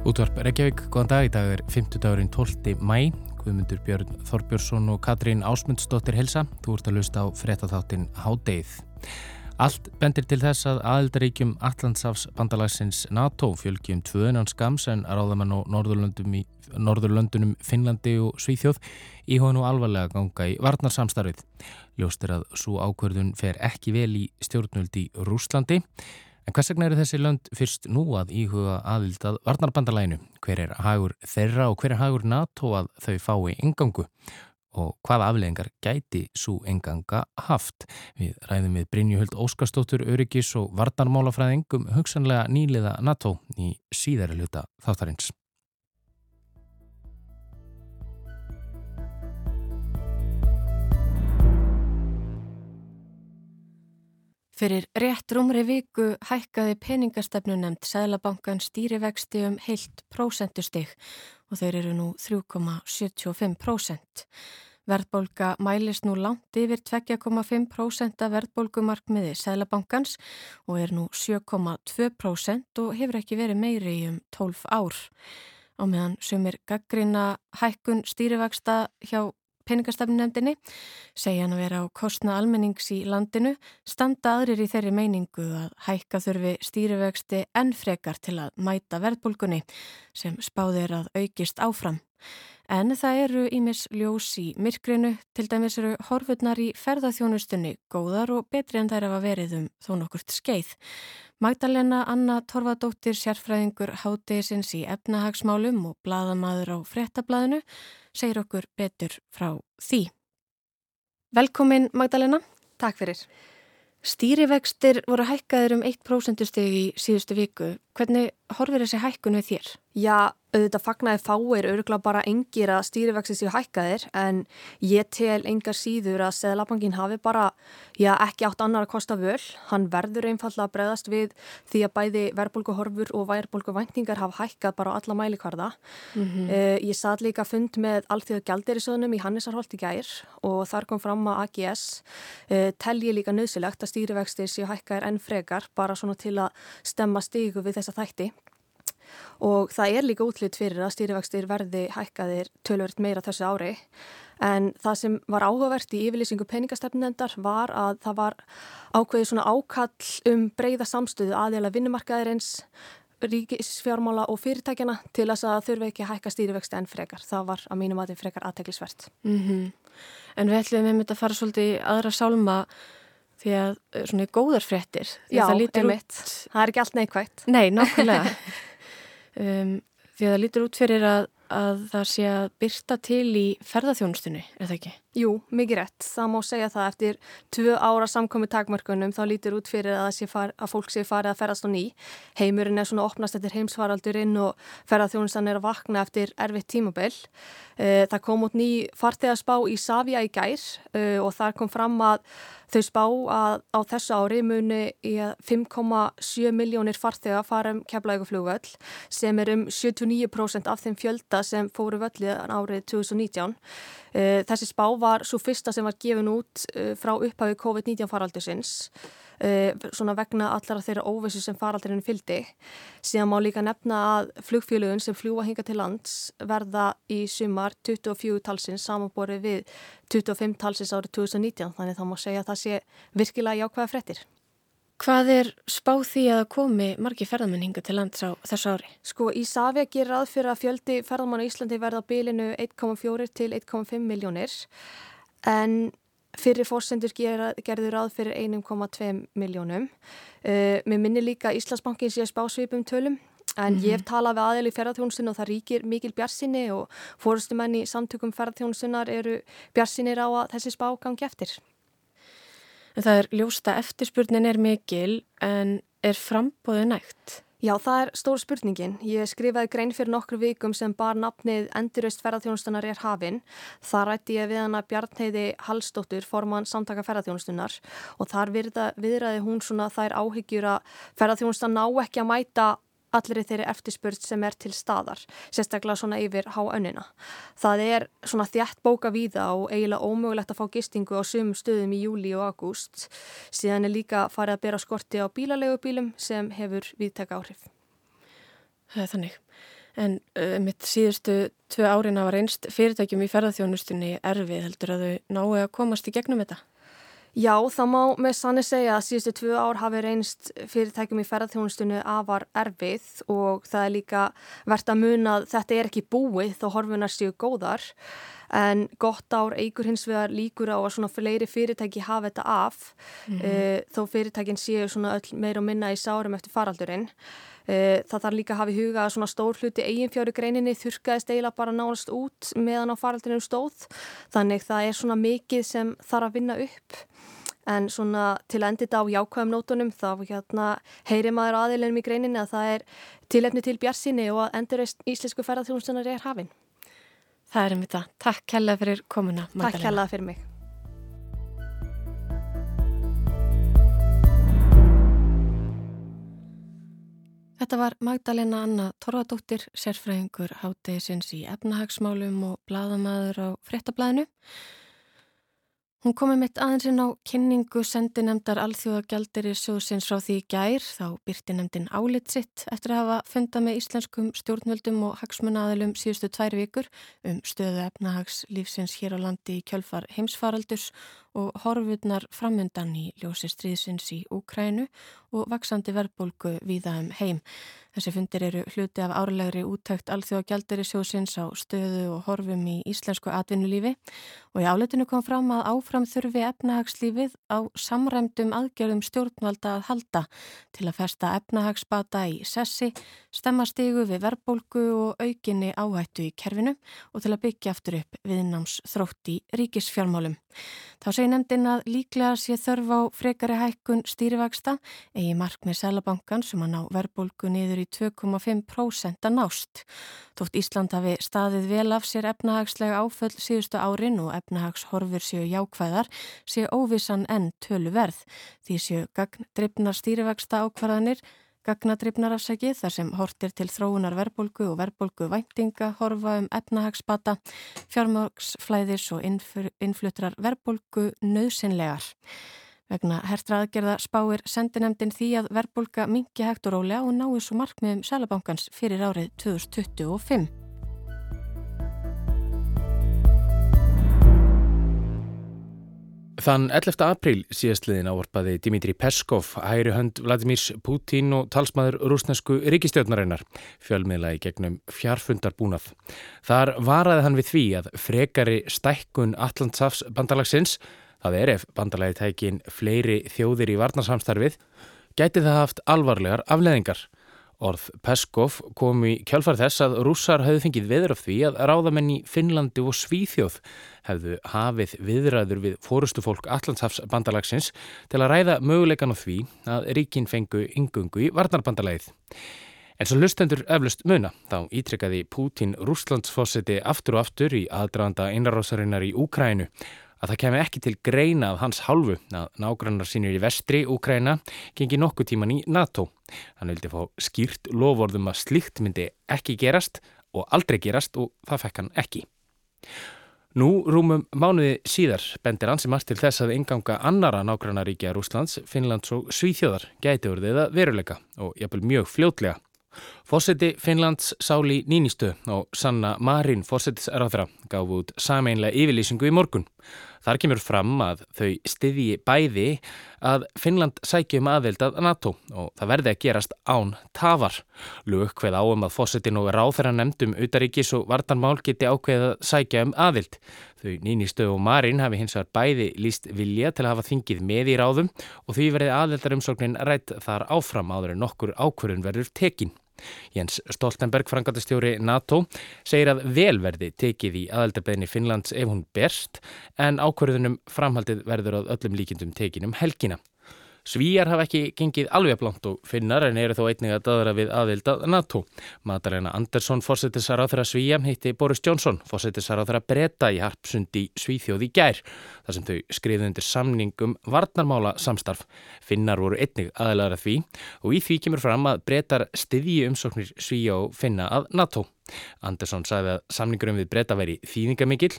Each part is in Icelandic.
Útvarp Reykjavík, góðan dag, í dag er 50 dagurinn 12. mæ, Guðmundur Björn Þorbjörnsson og Katrín Ásmundsdóttir Helsa, þú ert að lusta á frettatháttin Hádeið. Allt bendir til þess að aðeldaríkjum Allandsafs bandalagsins NATO fjölgjum tvöðunan skams en ráðamann á Norðurlöndunum Finnlandi og Svíþjóð í hónu alvarlega ganga í varnarsamstarfið. Ljóst er að svo ákverðun fer ekki vel í stjórnuldi Rúslandi. En hvers vegna eru þessi lönd fyrst nú að íhuga aðvild að varnarbandalæinu? Hver er hagur þeirra og hver er hagur NATO að þau fái engangu? Og hvaða afleðingar gæti svo enganga haft? Við ræðum við Brynjuhöld Óskarstóttur, Öryggis og Varnarmálafræðingum hugsanlega nýliða NATO í síðari luta þáttarins. Fyrir rétt rúmri viku hækkaði peningastefnu nefnd Sælabankan stýrivexti um heilt prósentustig og þeir eru nú 3,75%. Verðbólka mælist nú langt yfir 2,5% af verðbólkumarkmiði Sælabankans og er nú 7,2% og hefur ekki verið meiri í um 12 ár. Á meðan sumir gaggrina hækkun stýrivexta hjá peningastefnunefndinni, segja hann að vera á kostna almennings í landinu, standa aðrir í þeirri meiningu að hækka þurfi stýrivexti enn frekar til að mæta verðbólgunni sem spáðir að aukist áfram. En það eru ímis ljós í myrkrinu, til dæmis eru horfurnar í ferðarþjónustunni góðar og betri en þær hafa verið um þó nokkurt skeið. Magdalena Anna Torfadóttir, sérfræðingur hátegisins í efnahagsmálum og bladamadur á frettablaðinu, segir okkur betur frá því. Velkomin Magdalena. Takk fyrir. Stýrivextir voru hækkaður um 1% steg í síðustu viku. Hvernig horfir þessi hækkun við þér? Já, auðvitað fagnaði fáir öruglega bara engir að stýrivexti séu hækkaðir en ég tel engar síður að Seðlabankin hafi bara, já ekki átt annar að kosta völ. Hann verður einfallega að bregðast við því að bæði verðbólguhorfur og værbólguvæntingar hafa hækkað bara á alla mælikvarða. Mm -hmm. uh, ég satt líka fund með allþjóðu gældirisöðunum í Hannisarholt í gær og þar kom fram að AGS uh, eh, tel ég líka nöðsilegt að stýrivexti séu hækkaðir enn frekar bara svona til að stemma stígu við þessa þætti og það er líka útlitt fyrir að stýrivextir verði hækkaðir tölvöld meira þessu ári en það sem var áhugavert í yfirlýsingu peningastefnendar var að það var ákveðið svona ákall um breyða samstöðu aðeila vinnumarkaðirins ríkisfjármála og fyrirtækjana til þess að þurfi ekki að hækka stýrivexti en frekar. Það var að mínum að þetta frekar aðteglisvert. Mm -hmm. En við ætlum við myndið að fara svolítið í aðra sálma því að eh, svona góðar frettir. Já, einmitt. Út... Það er ekki allt neikvægt. Nei, nákvæmlega. um, því að það lítur út fyrir að, að það sé að byrta til í ferðarþjónustunni, er það ekki? Jú, mikið rétt. Það má segja það eftir tvö ára samkomi takmörkunum þá lítur út fyrir að, far, að fólk sé farið að ferðast á ný. Heimurinn er svona opnast eftir heimsvaraldurinn og ferðarþjónustan er að vakna eftir erfitt tímabill. Eh, það kom út ný fartegaspá í Savia í gær eh, og þar kom fram að þau spá að á þessu ári muni í 5,7 miljónir fartega fara um keflauguflugvöll sem er um 79% af þeim fjölda sem fóru völlið árið 2019. Eh, þessi spá var svo fyrsta sem var gefin út eh, frá upphafi COVID-19 faraldusins eh, svona vegna allara þeirra óvissu sem faraldurinn fyldi. Síðan má líka nefna að flugfjölugun sem fljúa hinga til lands verða í sumar 24 talsins samanborið við 25 talsins árið 2019 þannig þá má segja að það sé virkilega jákvæða frettir. Hvað er spáð því að komi margi ferðamenninga til lands á þessu ári? Sko í Savia gerir að fyrir að fjöldi ferðamann á Íslandi verða bílinu 1,4 til 1,5 miljónir en fyrir fórsendur gerður að fyrir 1,2 miljónum. Uh, mér minni líka Íslandsbankin sé spásvipum tölum En mm -hmm. ég hef talað við aðeil í ferðarþjónustunum og það ríkir mikil bjarsinni og fórustumenn í samtökum ferðarþjónustunar eru bjarsinnir á að þessi spá gangi eftir. En það er ljósta eftirspurnin er mikil en er frambóðu nægt? Já, það er stór spurningin. Ég skrifaði grein fyrir nokkru vikum sem bar nafnið Endurist ferðarþjónustunar er hafinn. Það rætti ég við hana Bjarnheiði Hallstóttur, forman samtaka ferðarþjónustunar og þar viðræði hún svona þær áhyggjur að ferðarþjónustan ná ekki að mæta allir þeirri eftirspurt sem er til staðar, sérstaklega svona yfir háönnina. Það er svona þjætt bóka víða og eiginlega ómögulegt að fá gistingu á sumum stöðum í júli og agúst. Síðan er líka farið að bera skorti á bílalegu bílum sem hefur viðteka áhrif. Það er þannig. En uh, mitt síðustu tvei árin hafa reynst fyrirtækjum í ferðarþjónustunni erfið heldur að þau náu að komast í gegnum þetta? Já, það má með sanni segja að síðustu tvö ár hafi reynst fyrirtækjum í ferðarþjónustunni afar erfið og það er líka verðt að muna að þetta er ekki búið þó horfunar séu góðar en gott ár eigur hins vegar líkur á að svona fleiri fyrirtæki hafa þetta af mm -hmm. uh, þó fyrirtækin séu svona öll meir og minna í sárum eftir faraldurinn. Uh, það þarf líka að hafa í huga að svona stór hluti eiginfjári greininni þurkaðist eiginlega bara nánast út meðan á faraldurinn stóð þannig það er svona mikið sem þarf að vinna upp en svona til þetta á jákvæðum nótunum þá hérna heyri maður aðilennum í greininni að það er tilefni til bjarsinni og að endur íslensku ferðarþjónustunar er hafinn. Það er um þetta. Takk hella fyrir komuna. Magdalena. Takk hella fyrir mig. Þetta var Magdalena Anna Torfadóttir, sérfræðingur hátegisins í efnahagsmálum og bladamæður á fréttablaðinu. Hún komi mitt aðeins inn á kynningu sendinemdar alþjóðagjaldir í sjóðsins frá því gær, þá byrti nefndin álit sitt eftir að hafa funda með íslenskum stjórnvöldum og hagsmunnaðilum síðustu tvær vikur um stöðu efnahagslífsins hér á landi í kjölfar heimsfaraldurs og horfurnar framöndan í ljósi stríðsins í Úkrænu og vaksandi verðbólgu viða um heim. Þessi fundir eru hluti af árlegri úttækt alþjóða gældir í sjósins á stöðu og horfum í íslensku atvinnulífi og í áletinu kom fram að áfram þurfi efnahagslífið á samræmdum aðgerðum stjórnvalda að halda til að festa efnahagsbata í sessi, stemmastígu við verðbólgu og aukinni áhættu í kerfinu og til að byggja aftur upp viðnáms þrótt í ríkisfjármálum. Þá segir nefndin að líklega sé þörf á frekari hækkun stýrivaksta eigi markmið Sælabankan sem að ná verðbólgu niður í 2,5% að nást. Þótt Ísland hafi staðið vel af sér efnahagslega áföll síðustu árin og efnahagshorfur séu jákvæðar séu óvissan enn tölu verð. Því séu gagn drifnar stýrivaksta ákvarðanir Gagnadrifnarafsækið þar sem hortir til þróunar verbolgu og verbolgu væntinga horfa um efnahagsbata, fjármörgsflæðis og innflutrar verbolgu nöðsynlegar. Vegna hertra aðgerða spáir sendinemdin því að verbolga mingi hægt og rólega og náðu svo markmiðum Sælabankans fyrir árið 2025. Þann 11. apríl síðastliðin ávarpaði Dimitri Peskov, hægri hönd Vladimirs Putin og talsmaður rúsnesku ríkistjórnarinnar, fjölmiðlaði gegnum fjarfundarbúnað. Þar varaði hann við því að frekari stækkun Allandsafs bandalagsins, það er ef bandalagi tækin fleiri þjóðir í varnarsamstarfið, gæti það haft alvarlegar afleðingar. Orð Peskov kom í kjálfar þess að rússar hafði fengið veður af því að ráðamenn í Finnlandi og Svíþjóð hefðu hafið viðræður við fórustufólk Allandshafs bandalagsins til að ræða möguleikan á því að ríkin fengu yngungu í varnarbandalagið. En svo lustendur eflust muna, þá ítrekkaði Pútin Rúslandsfossiti aftur og aftur í aðdraðanda einarrásarinnar í Úkrænu að það kemi ekki til greina af hans hálfu að nágrannar sínir í vestri Úkræna gengi nokkuð tíman í NATO. Hann vildi fá skýrt lofórðum að slikt myndi ekki gerast og aldrei gerast og það fekk hann ekki. Nú rúmum mánuði síðar bendir ansi margt til þess að enganga annara nágrannaríkja Rúslands, Finnlands og Svíþjóðar gæti orðið að veruleika og jafnvel mjög fljótlega. Fósetti Finnlands Sáli Nínistu og Sanna Marín fósettisráðra gaf út sameinlega yfirlýsingu í morgun. Þar kemur fram að þau styðji bæði að Finnland sækjum aðvild að NATO og það verði að gerast án tafar. Lug hveð áum að fósettin og ráþæra nefndum utaríkis og vartanmál geti ákveðið að sækja um aðvild. Þau Nínistu og Marín hafi hins vegar bæði líst vilja til að hafa þingið með í ráðum og því verði aðvildarumsóknin rætt þar áfram áður en nokkur ákvörun verður tekin. Jens Stoltenberg, frangatastjóri NATO, segir að velverði tekið í aðaldabeðinni Finnlands ef hún berst en ákverðunum framhaldið verður að öllum líkindum tekinum helgina. Svíjar hafa ekki gengið alveg blant og finnar en eru þó einnig að daðra við aðvildað NATO. Madalena Andersson, fórsetisar á þeirra Svíja, hitti Boris Johnson, fórsetisar á þeirra Breta í Harpsundi Svíþjóð í gær, þar sem þau skriði undir samningum varnarmála samstarf. Finnar voru einnig aðlæðara því og í því kemur fram að Bretar styðji umsóknir Svíja og finna að NATO. Andersson sagði að samningurum við Breta veri þýðingamikill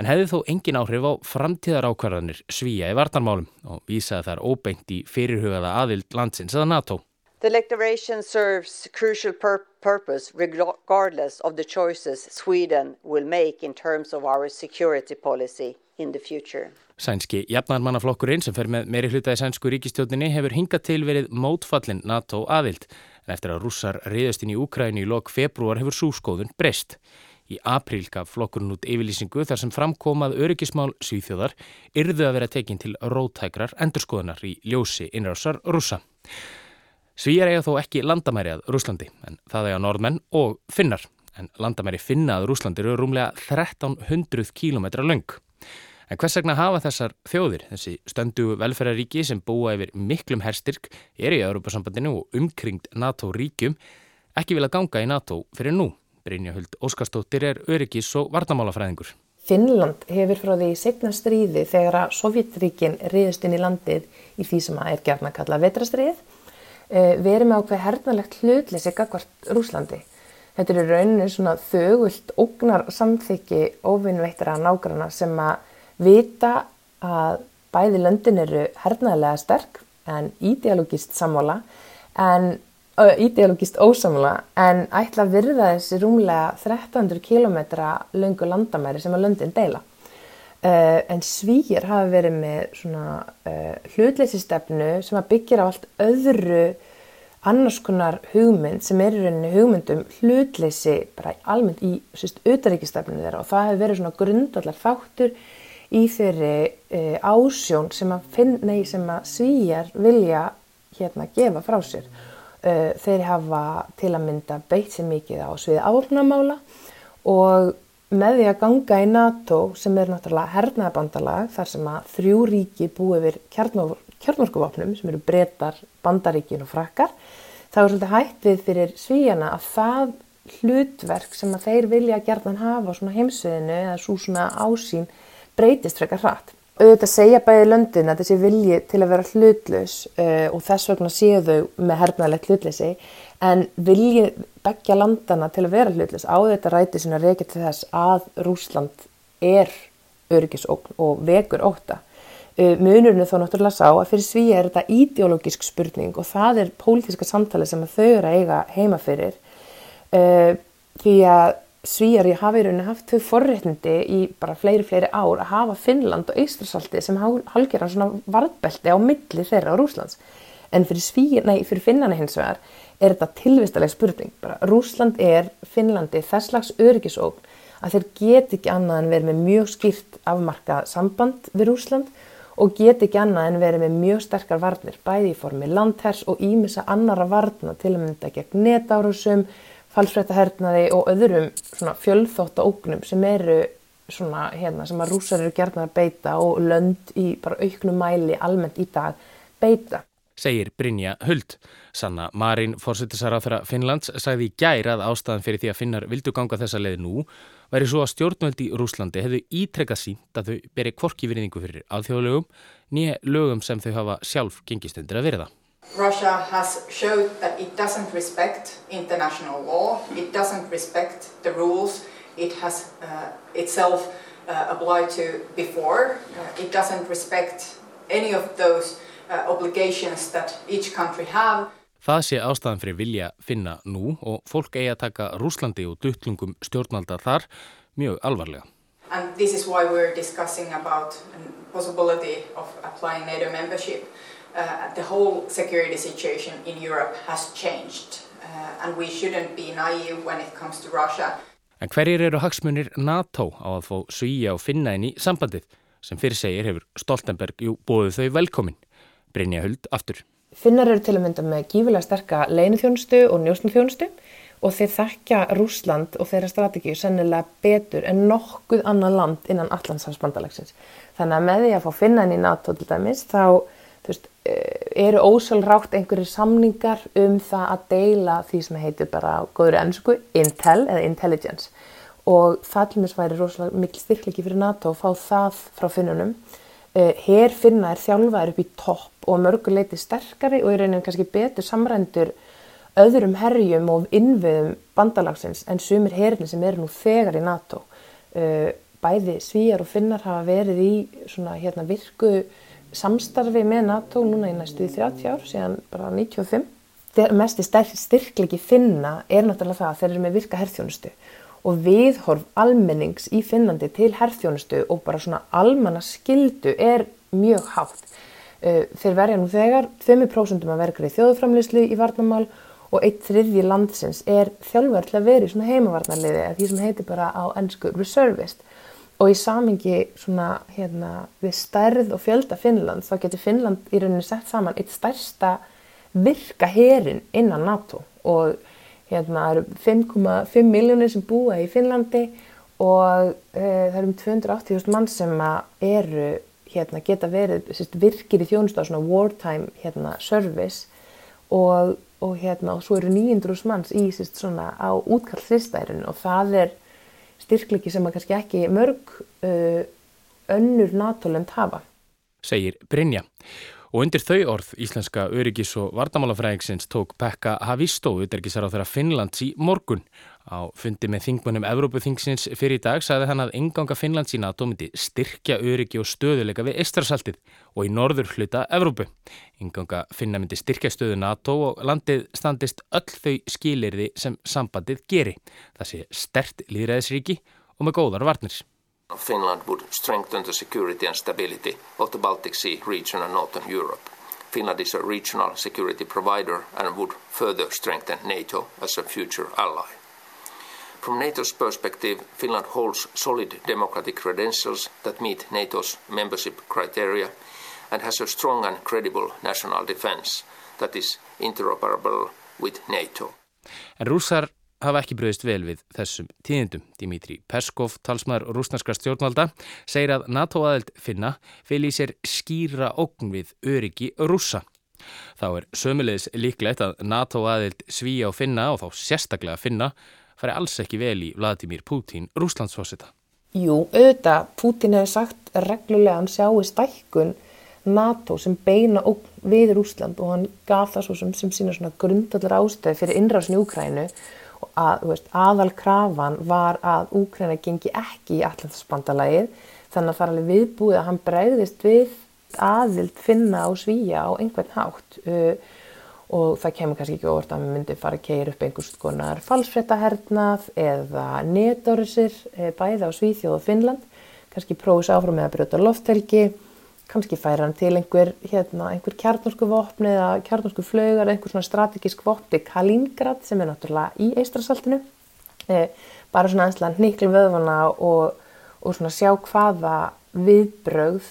en hefði þó engin áhrif á framtíðar ákvarðanir svíja í vartanmálum og vísaði þar óbeint í fyrirhugaða aðild landsins eða NATO. The declaration serves crucial pur purpose regardless of the choices Sweden will make in terms of our security policy in the future. Sænski jafnarmannaflokkurinn sem fer með meiri hlutaði sænsku ríkistjóðinni hefur hingað til verið mótfallin NATO aðild en eftir að rússar reyðast inn í Úkræni í lok februar hefur súskóðun breyst. Í apríl gaf flokkurinn út yfirlýsingu þar sem framkomað öryggismál svíþjóðar yrðu að vera tekinn til rótækrar endurskoðunar í ljósi innrásar rússa. Svíjar eiga þó ekki landamæri að Rúslandi en það eiga norðmenn og finnar en landamæri finna að Rúslandi eru rúmlega 1300 km lang. En hvers vegna hafa þessar þjóðir, þessi stöndu velferðaríki sem búa yfir miklum herstyrk, er í Europasambandinu og umkringt NATO-ríkjum, ekki vilja ganga í NATO fyrir nú? Brynja Huld Óskarstóttir er öryggis og vartamálafræðingur. Finnland hefur frá því segna stríði þegar að Sovjetríkin riðist inn í landið í því sem er gerna að kalla vetrastrið, eh, verið með ákveð hernalegt hlutleysi gagvart Rúslandi. Þetta er rauninu svona þögult ógnar samþykki ofinveittra nágrana sem að vita að bæði löndin eru hernaðilega sterk en ídeologist sammála en ídeologist ósamla en ætla að virða þessi rúmlega 1300 km lungu landamæri sem að löndin deila. Uh, en svíjar hafa verið með svona uh, hlutleysistefnu sem að byggja á allt öðru annars konar hugmynd sem er í rauninni hugmyndum hlutleysi bara almennt í auðaríkistefnu þeirra og það hefur verið svona grundallar þáttur í þeirri uh, ásjón sem að, finn, nei, sem að svíjar vilja hérna gefa frá sér. Uh, þeir hafa til að mynda beitt sér mikið á sviði áfnamála og með því að ganga í NATO sem er náttúrulega hernaðabandalag þar sem að þrjú ríki búið við kjarnorkuvapnum sem eru breytar, bandaríkin og frakkar þá er svolítið hætt við fyrir svíjana að það hlutverk sem að þeir vilja gerðan hafa svona heimsviðinu eða svo svona ásýn breytist frekar hratt auðvitað segja bæði löndin að þessi vilji til að vera hlutlaus uh, og þess vegna séu þau með hernaðlegt hlutleysi en vilji begja landana til að vera hlutlaus á þetta ræti sinna reykja til þess að Rúsland er örgisókn og vekur óta. Uh, munurinn þó náttúrulega sá að fyrir sví er þetta ideológisk spurning og það er pólítiska samtali sem þau eru að eiga heima fyrir uh, því að Svíjar í hafi í rauninni haft þau forréttindi í bara fleiri, fleiri ár að hafa Finnland og Íslarsalti sem halgir hann svona varðbelti á milli þeirra á Rúslands. En fyrir, Svíjar, nei, fyrir Finnana hins vegar er þetta tilvistaleg spurning. Bara, Rúsland er Finnlandi þess slags öryggisókn að þeir get ekki annað en verið með mjög skýrt afmarkað samband við Rúsland og get ekki annað en verið með mjög sterkar varnir, bæði í formi landhers og ímissa annara varna til að mynda gegn netárusum, falsfrættahernaði og öðrum fjölþótt og ógnum sem eru svona, hérna, sem að rúsar eru gerðna að beita og lönd í bara auknum mæli almennt í dag beita. Segir Brynja Huld. Sanna Marín, fórsettisar á þeirra Finnlands, sagði í gær að ástæðan fyrir því að finnar vildu ganga þessa leið nú væri svo að stjórnvöldi í Rúslandi hefðu ítrekkað sínt að þau beri kvorki virðingu fyrir alþjóðlegum nýja lögum sem þau hafa sjálf gengist undir að verða. Russia has showed that it doesn't respect international law, it doesn't respect the rules it has uh, itself uh, applied to before, uh, it doesn't respect any of those uh, obligations that each country have. Það sé ástæðan fyrir vilja finna nú og fólk eigi að taka Rúslandi og duttlungum stjórnaldar þar mjög alvarlega. And this is why we're discussing about the possibility of applying NATO membership. Uh, the whole security situation in Europe has changed uh, and we shouldn't be naive when it comes to Russia. En hverjir eru hagsmunir NATO á að fá svíja og finna inn í sambandið sem fyrir segir hefur Stoltenberg jú bóðið þau velkomin. Brynja Huld aftur. Finnar eru til að mynda með gífilega sterka leinuþjónustu og njósnuþjónustu og þeir þekkja Rúsland og þeirra strategíu sennilega betur en nokkuð annan land innan Allandshansbandalagsins. Þannig að með því að fá finna inn í NATO til dæmis þá eru ósálrátt einhverjir samningar um það að deila því sem heitir bara góður ennsku Intel eða Intelligence og það til mér væri rosalega mikil styrklegi fyrir NATO að fá það frá finnunum. Eh, Hér finna er þjálfaður upp í topp og mörguleiti sterkari og í rauninu kannski betur samrændur öðrum herjum og innviðum bandalagsins en sumir herni sem eru nú þegar í NATO. Eh, bæði svíjar og finnar hafa verið í svona hérna virku samstarfi með NATO núna í næstu 30 ár síðan bara 95 mest í styrklegi finna er náttúrulega það að þeir eru með virka herþjónustu. Og viðhorf almennings í Finnlandi til herþjónustu og bara svona almanna skildu er mjög hátt. Uh, þeir verja nú þegar 5% að verka í þjóðframleyslu í varnamál og eitt þriðji landsins er þjálfur til að vera í svona heimavarnarliði eða því sem heitir bara á ennsku reservist og í samingi svona hérna við stærð og fjölda Finnland þá getur Finnland í rauninni sett saman eitt stærsta virka herin innan NATO. Og hérna eru 5,5 miljónir sem búa í Finnlandi og e, það eru um 280.000 mann sem eru hérna geta verið sérst, virkir í þjónustu á svona wartime hérna service. Og, og hérna og svo eru 900 manns í sérst svona á útkallslistærinu og það er styrkliki sem að kannski ekki mörg uh, önnur NATO-lönd hafa. Segir Brynja. Og undir þau orð Íslenska öryggis- og vardamálafræðingsins tók Pekka Havistó utergisar á þeirra Finnlands í morgun. Á fundi með þingmunum Evrópuþingsins fyrir í dag sagði hann að enganga Finnlands í NATO myndi styrkja öryggi og stöðuleika við Eistrasaltið og í norður hluta Evrópu. Enganga Finna myndi styrkja stöðu NATO og landið standist öll þau skilirði sem sambandið geri. Það sé stert líðræðisríki og með góðar varnir. Finland would strengthen the security and stability of the Baltic Sea region and Northern Europe. Finland is a regional security provider and would further strengthen NATO as a future ally. From NATO's perspective, Finland holds solid democratic credentials that meet NATO's membership criteria and has a strong and credible national defense that is interoperable with NATO. En rússar hafa ekki bröðist vel við þessum tíðindum. Dimitri Peskov, talsmaður rúsnarska stjórnvalda, segir að NATO-aðeld finna fel í sér skýra ógn við öryggi rússa. Þá er sömulegis líklegt að NATO-aðeld svíja og finna og þá sérstaklega finna fari alls ekki vel í Vladimir Putin rúslandsfósita. Jú, auðvitað, Putin hefur sagt reglulega hann sjáu stækkun NATO sem beina við Rúsland og hann gaf það svo sem, sem sína svona grundallar ástöð fyrir innrásin í Ukrænu að veist, aðal krafan var að Úkræna gengi ekki í allansbandalagið þannig að það er alveg viðbúið að hann bregðist við aðvild finna á svíja á einhvern hátt uh, og það kemur kannski ekki óvart að við myndum fara að keira upp einhvers konar falsfréttahernað eða netórisir uh, bæði á Svíþjóð og Finnland. Kannski prófis áfram með að brjóta lofthelgi. Kannski færa hann til einhver, hérna, einhver kjarnorsku vopni eða kjarnorsku flögar einhver svona strategísk vopni Kaliningrad sem er náttúrulega í Eistrasaltinu eh, bara svona einslega nýklu vöðvana og, og svona sjá hvaða viðbröð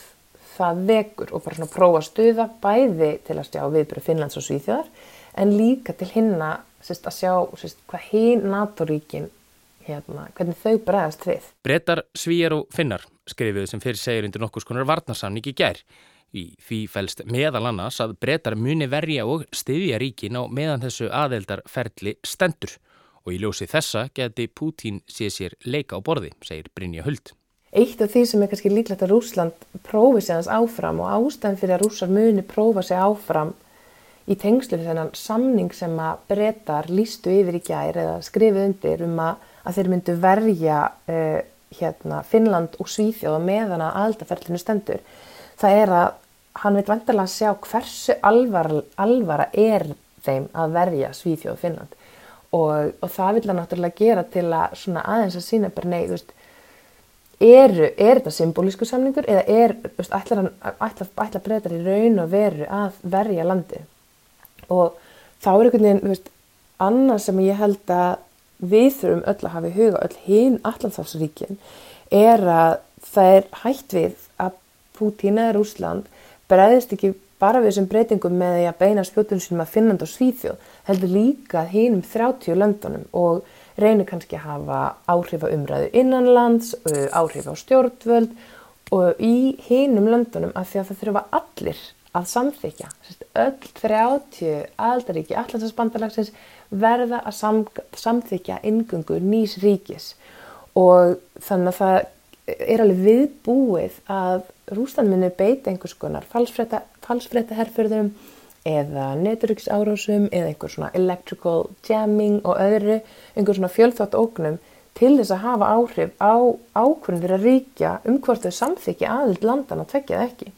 það vekur og bara svona prófa stuða bæði til að sjá viðbröð Finnlands og Svíþjóðar en líka til hinna sérst, að sjá sérst, hvað hinn NATO-ríkin hérna, hvernig þau bregðast við. Bretar, svíjar og finnar skrifuðu sem fyrir segir undir nokkus konar varnarsamning í gær. Í því fælst meðal annars að bretar muni verja og styðja ríkin á meðan þessu aðeldarferli stendur og í ljósi þessa geti Pútín sé sér leika á borði, segir Brynja Huld. Eitt af því sem er kannski líklegt að Rúsland prófi sig hans áfram og ástæðan fyrir að rússar muni prófa sig áfram í tengslu þennan samning sem að breytar lístu yfir í gær eða skrifið undir um að að þeir myndu verja uh, hérna, Finnland og Svíþjóð meðan að aldaferlinu stendur. Það er að hann veit vantilega að sjá hversu alvara, alvara er þeim að verja Svíþjóð og Finnland. Og, og það vil hann náttúrulega gera til að aðeins að sína bara veist eru, er þetta symbolísku samningur eða er, veist, ætlar ætlar, ætlar breytar í raun og veru að verja landi og þá er einhvern veginn, veist, annað sem ég held að við þurfum öll að hafa í huga, öll hinn allanþáfsríkin, er að það er hægt við að Putin eða Rúsland bregðist ekki bara við þessum breytingum með að beina spjótunum sínum að Finnland og Svíþjóð, heldur líka hinnum 30 löndunum. Og reynir kannski að hafa áhrif á umræðu innanlands, áhrif á stjórnvöld og í hinnum löndunum að því að það þurfa allir að samþykja. Öll 30 aldaríki allansbandarlagsins verða að sam, samþykja ingungu nýs ríkis og þannig að það er alveg viðbúið að Rúsland muni beita einhvers konar falsfretta herrfyrðum eða neturíksárásum eða einhver svona electrical jamming og öðru, einhver svona fjölþátt ógnum til þess að hafa áhrif á ákvörðum fyrir að ríkja um hvort þau samþykja aðild landan að tvekja það ekki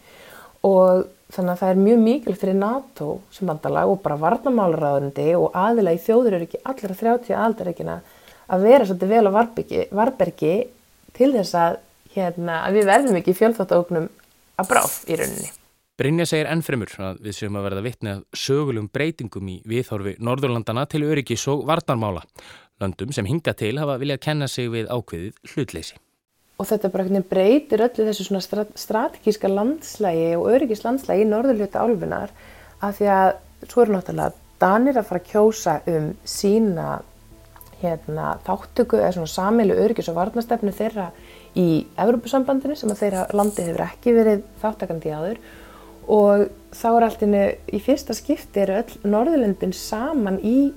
og þannig að það er mjög mikil fyrir NATO sem vandalag og bara varnamálaráðundi og aðila í þjóður eru ekki allra 30 aldaríkina að vera svolítið vel á varbergi, varbergi til þess að, hérna, að við verðum ekki fjölþáttóknum að bráð í rauninni. Brynja segir ennfremur að við séum að verða vittni að sögulegum breytingum í viðhorfi Norðurlandana til öryggis og varnarmála. Landum sem hinga til hafa viljað kenna sig við ákveðið hlutleysi og þetta bara breytir öllu þessu svona strategíska landslægi og öryggislandslægi í norðurljóta álfunar af því að svo eru náttúrulega Danir að fara að kjósa um sína hérna, þáttöku eða svona samilu öryggis og varnastefnu þeirra í Evrópusambandinu sem að þeirra landi hefur ekki verið þáttakandi áður og þá er alltaf í fyrsta skipti eru öll Norðurlöndin saman í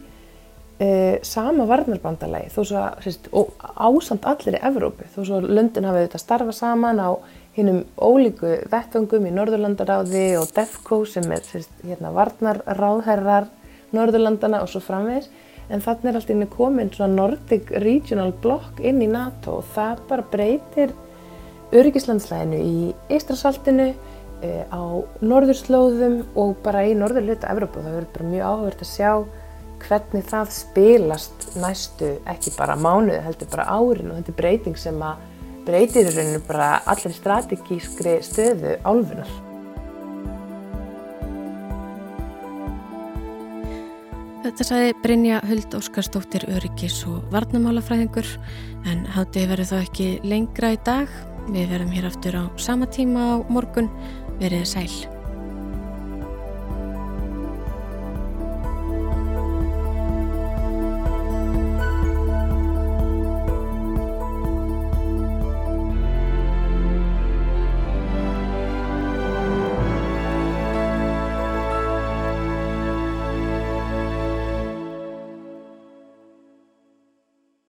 e, sama varnarbandalagi. Þó svo sérst, ásamt allir í Evrópu. Þó svo löndin hafa auðvitað starfa saman á hinnum ólíku vettfangum í Norðurlandaráði og DEFCO sem er sérst, hérna, varnarráðherrar Norðurlandana og svo framvegs en þannig er alltaf komin svona Nordic Regional Block inn í NATO og það bara breytir öryggislandslæginu í Ístrasaltinu á norðurslóðum og bara í norðurluta Evrópu það verður bara mjög áhugverð að sjá hvernig það spilast næstu ekki bara mánuði heldur bara árin og þetta er breyting sem að breytir í rauninu bara allir strategískri stöðu álfunar. Þetta sagði Brynja Huld Óskarstóttir Öryggis og Varnamálafræðingur en hátið verður þá ekki lengra í dag. Við verðum hér aftur á sama tíma á morgun. Verið sæl.